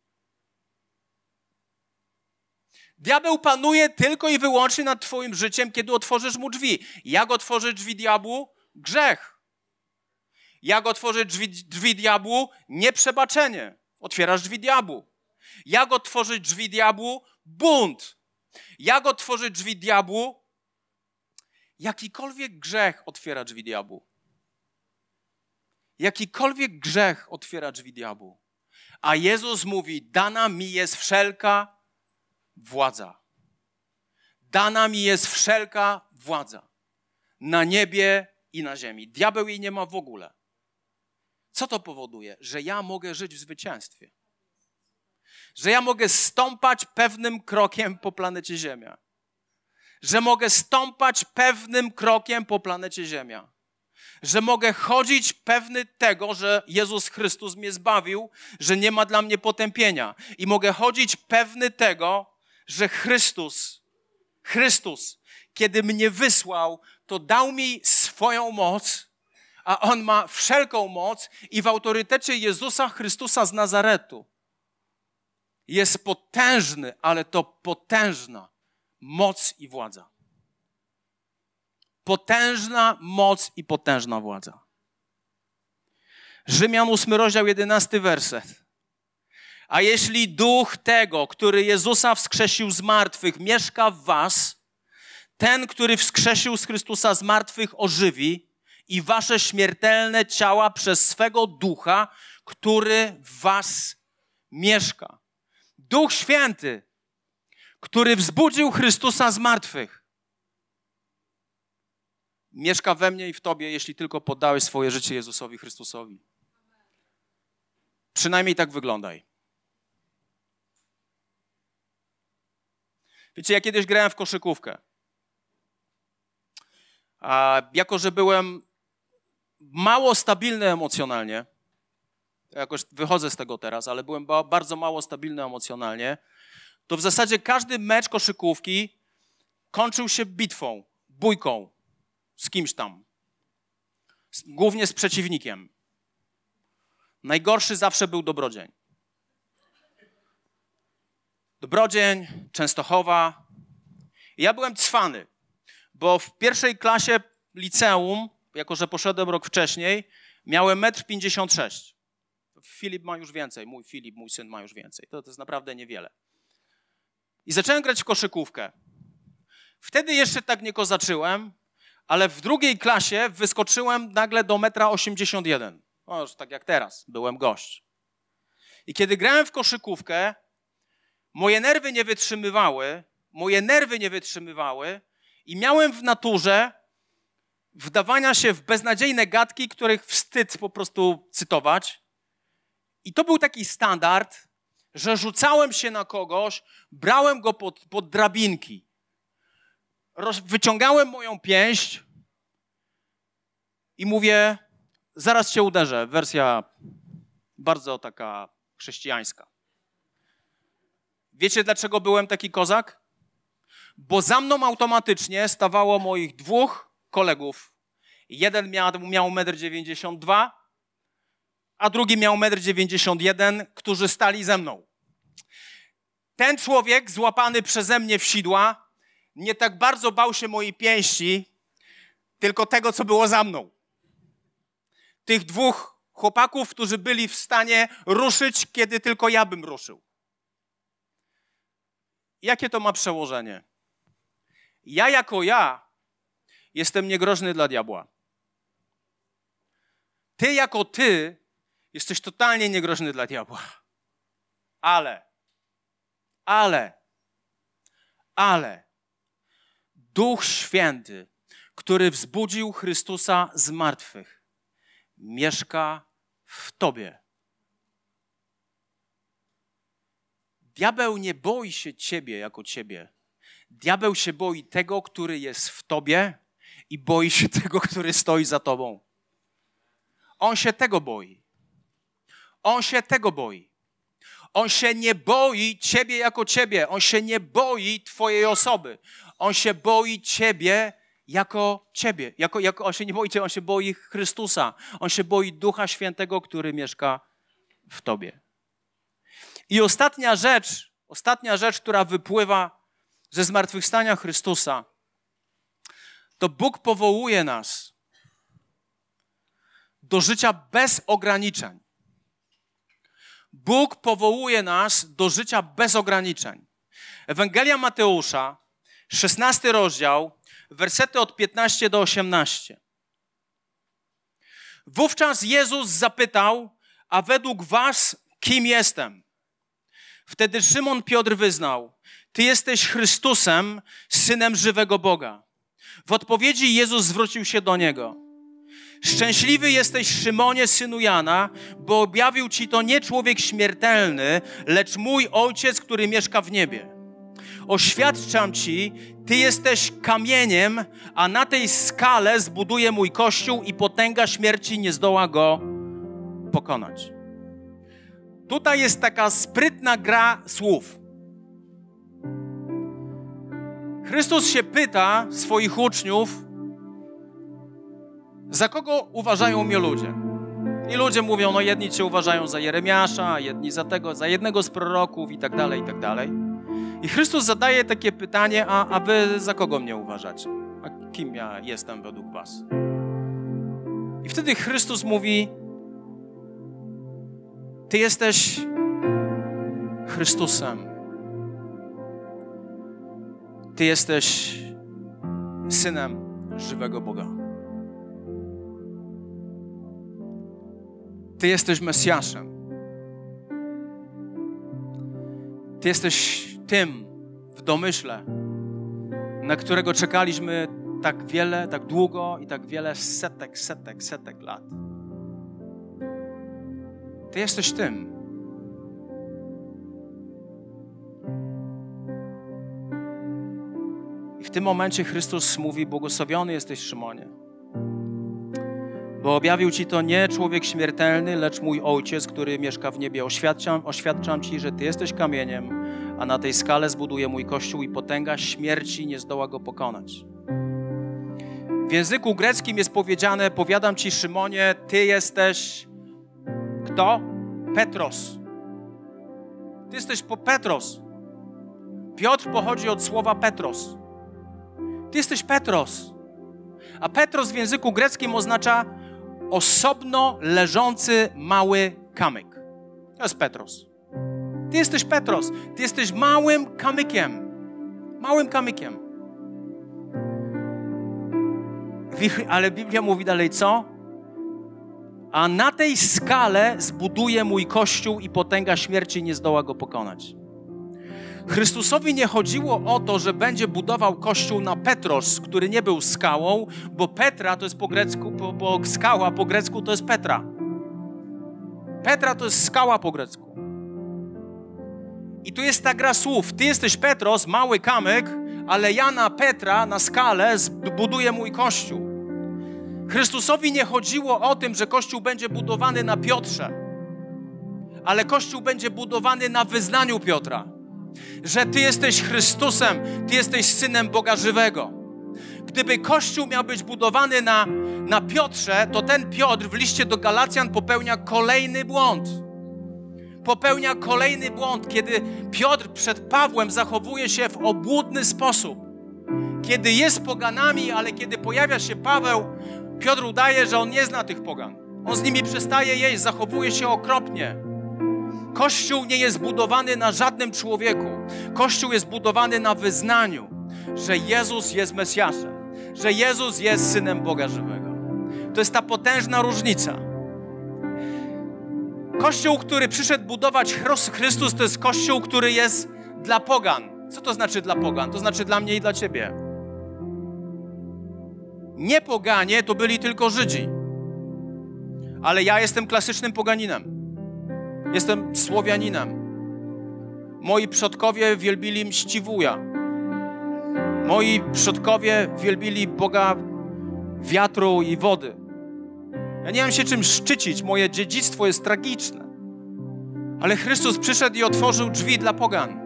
Diabeł panuje tylko i wyłącznie nad Twoim życiem, kiedy otworzysz mu drzwi. Jak otworzyć drzwi diabłu? Grzech. Jak otworzyć drzwi, drzwi diabłu? Nieprzebaczenie. Otwierasz drzwi diabłu. Jak otworzyć drzwi diabłu? Bunt. Jak otworzyć drzwi diabłu? Jakikolwiek grzech otwiera drzwi diabłu. Jakikolwiek grzech otwiera drzwi diabłu. A Jezus mówi: Dana mi jest wszelka władza. Dana mi jest wszelka władza. Na niebie i na ziemi. Diabeł jej nie ma w ogóle. Co to powoduje? Że ja mogę żyć w zwycięstwie. Że ja mogę stąpać pewnym krokiem po planecie Ziemia. Że mogę stąpać pewnym krokiem po planecie Ziemia że mogę chodzić pewny tego, że Jezus Chrystus mnie zbawił, że nie ma dla mnie potępienia. I mogę chodzić pewny tego, że Chrystus, Chrystus, kiedy mnie wysłał, to dał mi swoją moc, a On ma wszelką moc i w autorytecie Jezusa Chrystusa z Nazaretu jest potężny, ale to potężna moc i władza potężna moc i potężna władza. Rzymian 8 rozdział 11 werset. A jeśli duch tego, który Jezusa wskrzesił z martwych, mieszka w was, ten, który wskrzesił z Chrystusa z martwych, ożywi i wasze śmiertelne ciała przez swego ducha, który w was mieszka. Duch Święty, który wzbudził Chrystusa z martwych, mieszka we mnie i w tobie, jeśli tylko poddałeś swoje życie Jezusowi Chrystusowi. Przynajmniej tak wyglądaj. Wiecie, ja kiedyś grałem w koszykówkę. A jako, że byłem mało stabilny emocjonalnie, jakoś wychodzę z tego teraz, ale byłem bardzo mało stabilny emocjonalnie, to w zasadzie każdy mecz koszykówki kończył się bitwą, bójką, z kimś tam. Głównie z przeciwnikiem. Najgorszy zawsze był Dobrodzień. Dobrodzień, Częstochowa. Ja byłem cwany, bo w pierwszej klasie liceum, jako że poszedłem rok wcześniej, miałem 1,56 m. Filip ma już więcej, mój Filip, mój syn ma już więcej. To, to jest naprawdę niewiele. I zacząłem grać w koszykówkę. Wtedy jeszcze tak nie kozaczyłem, ale w drugiej klasie wyskoczyłem nagle do metra 81. O, tak jak teraz, byłem gość. I kiedy grałem w koszykówkę, moje nerwy nie wytrzymywały, moje nerwy nie wytrzymywały i miałem w naturze wdawania się w beznadziejne gadki, których wstyd po prostu cytować. I to był taki standard, że rzucałem się na kogoś, brałem go pod, pod drabinki, roz, wyciągałem moją pięść i mówię, zaraz cię uderzę. Wersja bardzo taka chrześcijańska. Wiecie, dlaczego byłem taki kozak? Bo za mną automatycznie stawało moich dwóch kolegów. Jeden miał, miał 1,92 m, a drugi miał 1,91 m, którzy stali ze mną. Ten człowiek złapany przeze mnie w sidła nie tak bardzo bał się mojej pięści, tylko tego, co było za mną. Tych dwóch chłopaków, którzy byli w stanie ruszyć, kiedy tylko ja bym ruszył. Jakie to ma przełożenie? Ja jako ja jestem niegroźny dla diabła. Ty jako ty jesteś totalnie niegroźny dla diabła. Ale, ale, ale Duch Święty, który wzbudził Chrystusa z martwych, mieszka w tobie. Diabeł nie boi się ciebie jako ciebie. Diabeł się boi tego, który jest w tobie i boi się tego, który stoi za tobą. On się tego boi. On się tego boi. On się nie boi ciebie jako ciebie. On się nie boi twojej osoby. On się boi ciebie jako ciebie. Jako, jako, on się nie boi ciebie, on się boi Chrystusa. On się boi Ducha Świętego, który mieszka w tobie. I ostatnia rzecz, ostatnia rzecz, która wypływa ze zmartwychwstania Chrystusa, to Bóg powołuje nas do życia bez ograniczeń. Bóg powołuje nas do życia bez ograniczeń. Ewangelia Mateusza, 16 rozdział, wersety od 15 do 18. Wówczas Jezus zapytał, a według was kim jestem? Wtedy Szymon Piotr wyznał: Ty jesteś Chrystusem, synem żywego Boga. W odpowiedzi Jezus zwrócił się do niego. Szczęśliwy jesteś, Szymonie, synu Jana, bo objawił ci to nie człowiek śmiertelny, lecz mój ojciec, który mieszka w niebie. Oświadczam ci, ty jesteś kamieniem, a na tej skale zbuduję mój kościół i potęga śmierci nie zdoła go pokonać. Tutaj jest taka sprytna gra słów. Chrystus się pyta swoich uczniów, za kogo uważają mnie ludzie? I ludzie mówią, no jedni cię uważają za Jeremiasza, jedni za tego, za jednego z proroków i tak dalej, i tak dalej. I Chrystus zadaje takie pytanie, a, a wy za kogo mnie uważacie? A kim ja jestem według was? I wtedy Chrystus mówi, ty jesteś Chrystusem. Ty jesteś synem żywego Boga. Ty jesteś Mesjaszem. Ty jesteś tym w domyśle, na którego czekaliśmy tak wiele, tak długo i tak wiele setek, setek, setek lat. Ty jesteś tym. W tym momencie Chrystus mówi: Błogosławiony jesteś, Szymonie. Bo objawił ci to nie człowiek śmiertelny, lecz mój ojciec, który mieszka w niebie. Oświadczam, oświadczam ci, że ty jesteś kamieniem, a na tej skale zbuduję mój kościół i potęga śmierci nie zdoła go pokonać. W języku greckim jest powiedziane: Powiadam ci, Szymonie, ty jesteś kto? Petros. Ty jesteś po Petros. Piotr pochodzi od słowa Petros. Ty jesteś Petros. A Petros w języku greckim oznacza osobno leżący mały kamyk. To jest Petros. Ty jesteś Petros. Ty jesteś małym kamykiem. Małym kamykiem. Ale Biblia mówi dalej co? A na tej skale zbuduje mój kościół i potęga śmierci nie zdoła go pokonać. Chrystusowi nie chodziło o to, że będzie budował kościół na Petros, który nie był skałą, bo Petra to jest po grecku, bo, skała po grecku to jest Petra. Petra to jest skała po grecku. I tu jest ta gra słów. Ty jesteś Petros, mały kamyk, ale ja na Petra, na skalę buduję mój kościół. Chrystusowi nie chodziło o tym, że kościół będzie budowany na Piotrze, ale kościół będzie budowany na wyznaniu Piotra. Że Ty jesteś Chrystusem, Ty jesteś synem Boga żywego. Gdyby kościół miał być budowany na, na Piotrze, to ten Piotr w liście do Galacjan popełnia kolejny błąd popełnia kolejny błąd, kiedy Piotr przed Pawłem zachowuje się w obłudny sposób. Kiedy jest poganami, ale kiedy pojawia się Paweł, Piotr udaje, że on nie zna tych pogan. On z nimi przestaje jeść, zachowuje się okropnie. Kościół nie jest budowany na żadnym człowieku. Kościół jest budowany na wyznaniu, że Jezus jest Mesjaszem, że Jezus jest Synem Boga Żywego. To jest ta potężna różnica. Kościół, który przyszedł budować Chrystus, to jest kościół, który jest dla pogan. Co to znaczy dla pogan? To znaczy dla mnie i dla ciebie. Nie poganie to byli tylko Żydzi. Ale ja jestem klasycznym poganinem. Jestem Słowianinem. Moi przodkowie wielbili mściwuja. Moi przodkowie wielbili Boga wiatru i wody. Ja nie mam się czym szczycić, moje dziedzictwo jest tragiczne. Ale Chrystus przyszedł i otworzył drzwi dla pogan.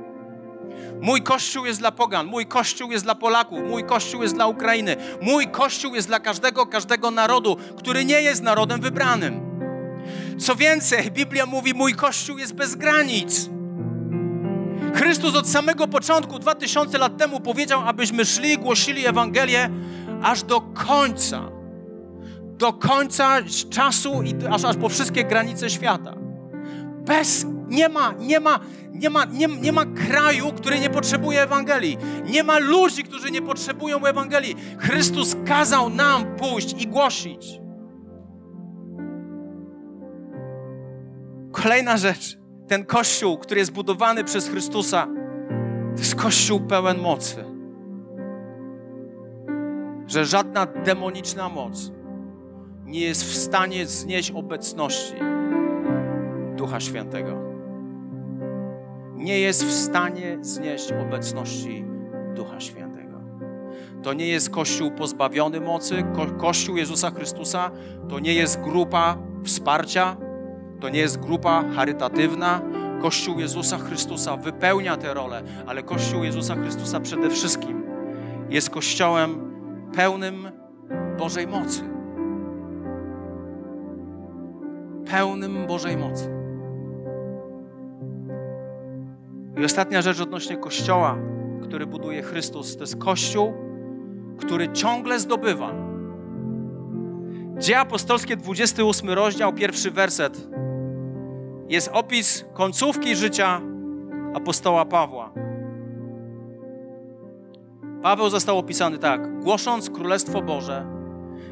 Mój kościół jest dla pogan, mój kościół jest dla Polaków, mój kościół jest dla Ukrainy, mój kościół jest dla każdego, każdego narodu, który nie jest narodem wybranym. Co więcej, Biblia mówi: Mój kościół jest bez granic. Chrystus od samego początku, dwa tysiące lat temu, powiedział, abyśmy szli głosili Ewangelię aż do końca do końca czasu i aż, aż po wszystkie granice świata. Bez, nie ma, nie ma, nie ma, nie, nie ma kraju, który nie potrzebuje Ewangelii. Nie ma ludzi, którzy nie potrzebują Ewangelii. Chrystus kazał nam pójść i głosić. Kolejna rzecz. Ten kościół, który jest budowany przez Chrystusa, to jest kościół pełen mocy. Że żadna demoniczna moc nie jest w stanie znieść obecności Ducha Świętego. Nie jest w stanie znieść obecności Ducha Świętego. To nie jest Kościół pozbawiony mocy. Ko Kościół Jezusa Chrystusa to nie jest grupa wsparcia, to nie jest grupa charytatywna. Kościół Jezusa Chrystusa wypełnia tę rolę, ale Kościół Jezusa Chrystusa przede wszystkim jest Kościołem pełnym Bożej mocy. pełnym Bożej mocy. I ostatnia rzecz odnośnie Kościoła, który buduje Chrystus, to jest Kościół, który ciągle zdobywa. Dzieje apostolskie, 28 rozdział, pierwszy werset. Jest opis końcówki życia apostoła Pawła. Paweł został opisany tak: głosząc Królestwo Boże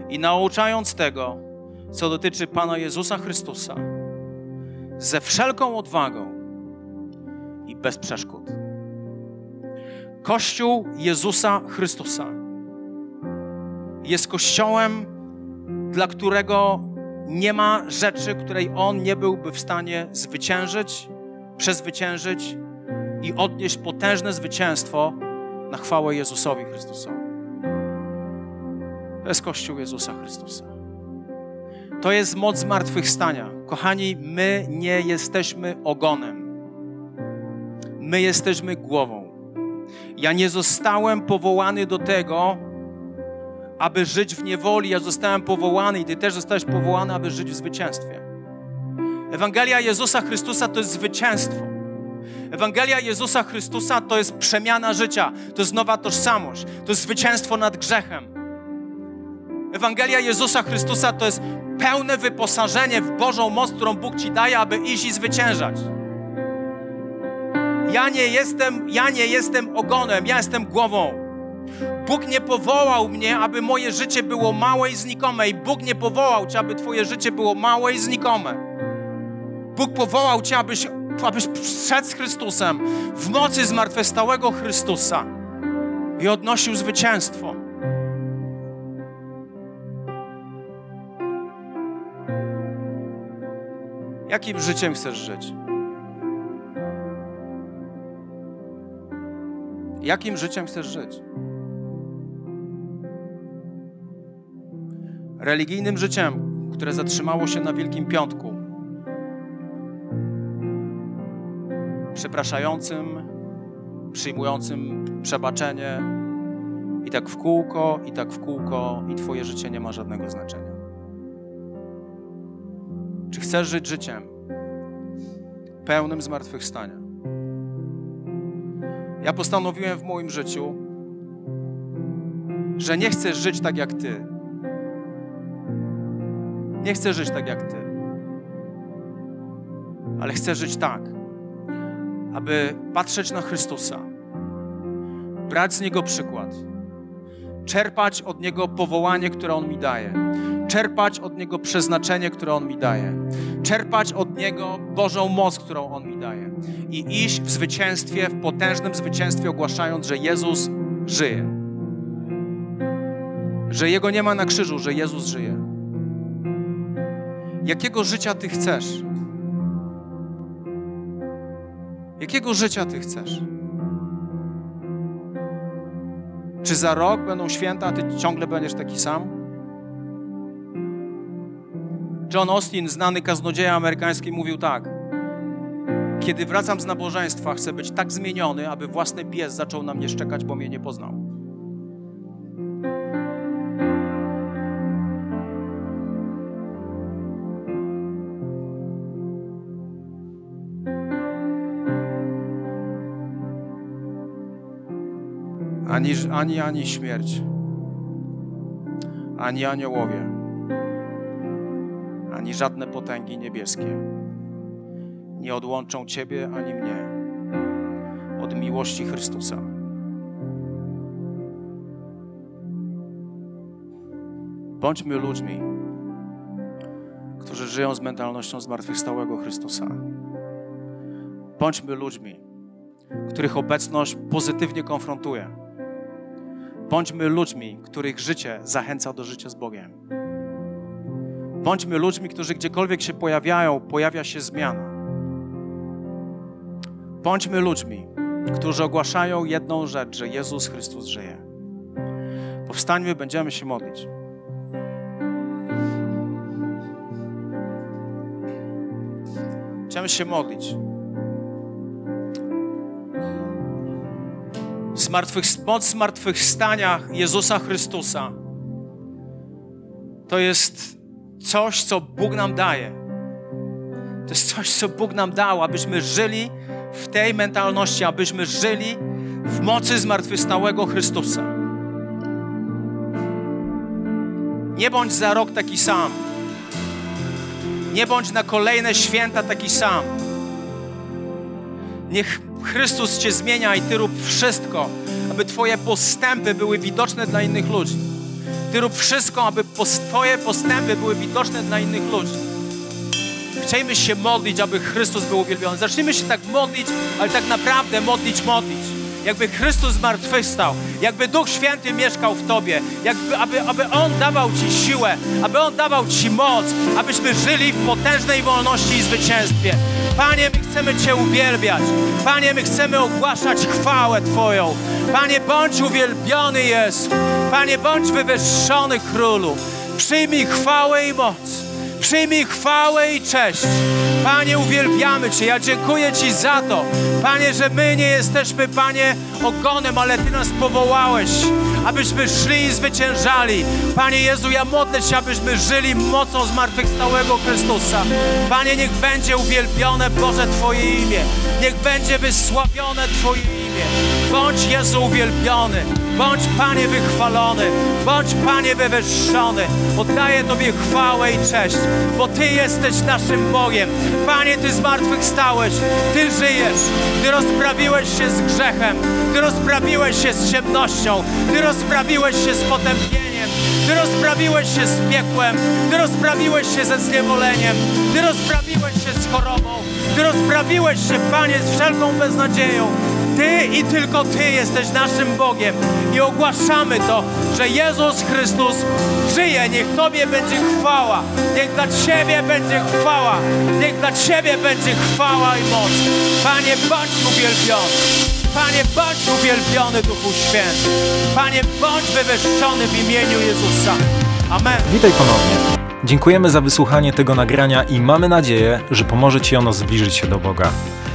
i nauczając tego, co dotyczy Pana Jezusa Chrystusa, ze wszelką odwagą i bez przeszkód. Kościół Jezusa Chrystusa jest kościołem, dla którego nie ma rzeczy, której on nie byłby w stanie zwyciężyć, przezwyciężyć i odnieść potężne zwycięstwo na chwałę Jezusowi Chrystusowi. To jest Kościół Jezusa Chrystusa. To jest moc zmartwychwstania. Kochani, my nie jesteśmy ogonem. My jesteśmy głową. Ja nie zostałem powołany do tego, aby żyć w niewoli. Ja zostałem powołany i Ty też zostałeś powołany, aby żyć w zwycięstwie. Ewangelia Jezusa Chrystusa to jest zwycięstwo. Ewangelia Jezusa Chrystusa to jest przemiana życia, to jest nowa tożsamość, to jest zwycięstwo nad grzechem. Ewangelia Jezusa Chrystusa to jest pełne wyposażenie w Bożą moc, którą Bóg ci daje, aby iść i zwyciężać. Ja nie jestem, ja nie jestem ogonem, ja jestem głową. Bóg nie powołał mnie, aby moje życie było małe i znikome. I Bóg nie powołał cię, aby twoje życie było małe i znikome. Bóg powołał cię, abyś abyś z Chrystusem w mocy zmartwychwstałego Chrystusa i odnosił zwycięstwo. Jakim życiem chcesz żyć? Jakim życiem chcesz żyć? Religijnym życiem, które zatrzymało się na Wielkim Piątku, przepraszającym, przyjmującym przebaczenie i tak w kółko, i tak w kółko, i Twoje życie nie ma żadnego znaczenia. Czy chcesz żyć życiem pełnym zmartwychwstania? Ja postanowiłem w moim życiu, że nie chcę żyć tak jak Ty. Nie chcę żyć tak jak Ty. Ale chcę żyć tak, aby patrzeć na Chrystusa, brać z Niego przykład, czerpać od Niego powołanie, które On mi daje, czerpać od Niego przeznaczenie, które On mi daje, czerpać od Niego Bożą moc, którą On mi daje i iść w zwycięstwie, w potężnym zwycięstwie, ogłaszając, że Jezus żyje. Że Jego nie ma na krzyżu, że Jezus żyje. Jakiego życia Ty chcesz? Jakiego życia Ty chcesz? Czy za rok będą święta, a Ty ciągle będziesz taki sam? John Austin, znany kaznodzieja amerykański, mówił tak. Kiedy wracam z nabożeństwa, chcę być tak zmieniony, aby własny pies zaczął na mnie szczekać, bo mnie nie poznał. Ani, ani, ani śmierć, ani aniołowie, ani żadne potęgi niebieskie nie odłączą Ciebie ani mnie od miłości Chrystusa. Bądźmy ludźmi, którzy żyją z mentalnością zmartwychwstałego Chrystusa. Bądźmy ludźmi, których obecność pozytywnie konfrontuje. Bądźmy ludźmi, których życie zachęca do życia z Bogiem. Bądźmy ludźmi, którzy gdziekolwiek się pojawiają, pojawia się zmiana. Bądźmy ludźmi, którzy ogłaszają jedną rzecz, że Jezus Chrystus żyje. Powstańmy, będziemy się modlić. Będziemy się modlić. Zmartwych, moc zmartwychwstania Jezusa Chrystusa to jest coś, co Bóg nam daje. To jest coś, co Bóg nam dał, abyśmy żyli w tej mentalności, abyśmy żyli w mocy zmartwychwstałego Chrystusa. Nie bądź za rok taki sam. Nie bądź na kolejne święta taki sam. Niech Chrystus Cię zmienia i Ty rób wszystko, aby Twoje postępy były widoczne dla innych ludzi. Ty rób wszystko, aby Twoje postępy były widoczne dla innych ludzi. Chciejmy się modlić, aby Chrystus był uwielbiony. Zacznijmy się tak modlić, ale tak naprawdę modlić, modlić. Jakby Chrystus zmartwychwstał, jakby Duch Święty mieszkał w Tobie, jakby, aby, aby On dawał Ci siłę, aby On dawał Ci moc, abyśmy żyli w potężnej wolności i zwycięstwie. Panie, my chcemy Cię uwielbiać. Panie, my chcemy ogłaszać chwałę Twoją. Panie, bądź uwielbiony Jezu. Panie, bądź wywyższony Królu. Przyjmij chwałę i moc. Przyjmij chwałę i cześć. Panie, uwielbiamy Cię. Ja dziękuję Ci za to, Panie, że my nie jesteśmy, Panie, ogonem, ale Ty nas powołałeś, abyśmy szli i zwyciężali. Panie Jezu, ja modlę się, abyśmy żyli mocą zmartwychwstałego Chrystusa. Panie, niech będzie uwielbione Boże Twoje imię. Niech będzie wysławione Twoje imię. Bądź Jezu uwielbiony. Bądź Panie wychwalony, bądź Panie wywyższony. Oddaję Tobie chwałę i cześć, bo Ty jesteś naszym Bogiem. Panie, Ty zmartwychwstałeś, Ty żyjesz, Ty rozprawiłeś się z grzechem, Ty rozprawiłeś się z ciemnością, Ty rozprawiłeś się z potępieniem, Ty rozprawiłeś się z piekłem, Ty rozprawiłeś się ze zniewoleniem, Ty rozprawiłeś się z chorobą. Ty rozprawiłeś się, Panie, z wszelką beznadzieją. Ty i tylko Ty jesteś naszym Bogiem i ogłaszamy to, że Jezus Chrystus żyje. Niech Tobie będzie chwała, niech dla Ciebie będzie chwała, niech dla Ciebie będzie chwała i moc. Panie, bądź uwielbiony. Panie, bądź uwielbiony Duchu Święty. Panie, bądź wywyższony w imieniu Jezusa. Amen. Witaj ponownie. Dziękujemy za wysłuchanie tego nagrania i mamy nadzieję, że pomoże Ci ono zbliżyć się do Boga.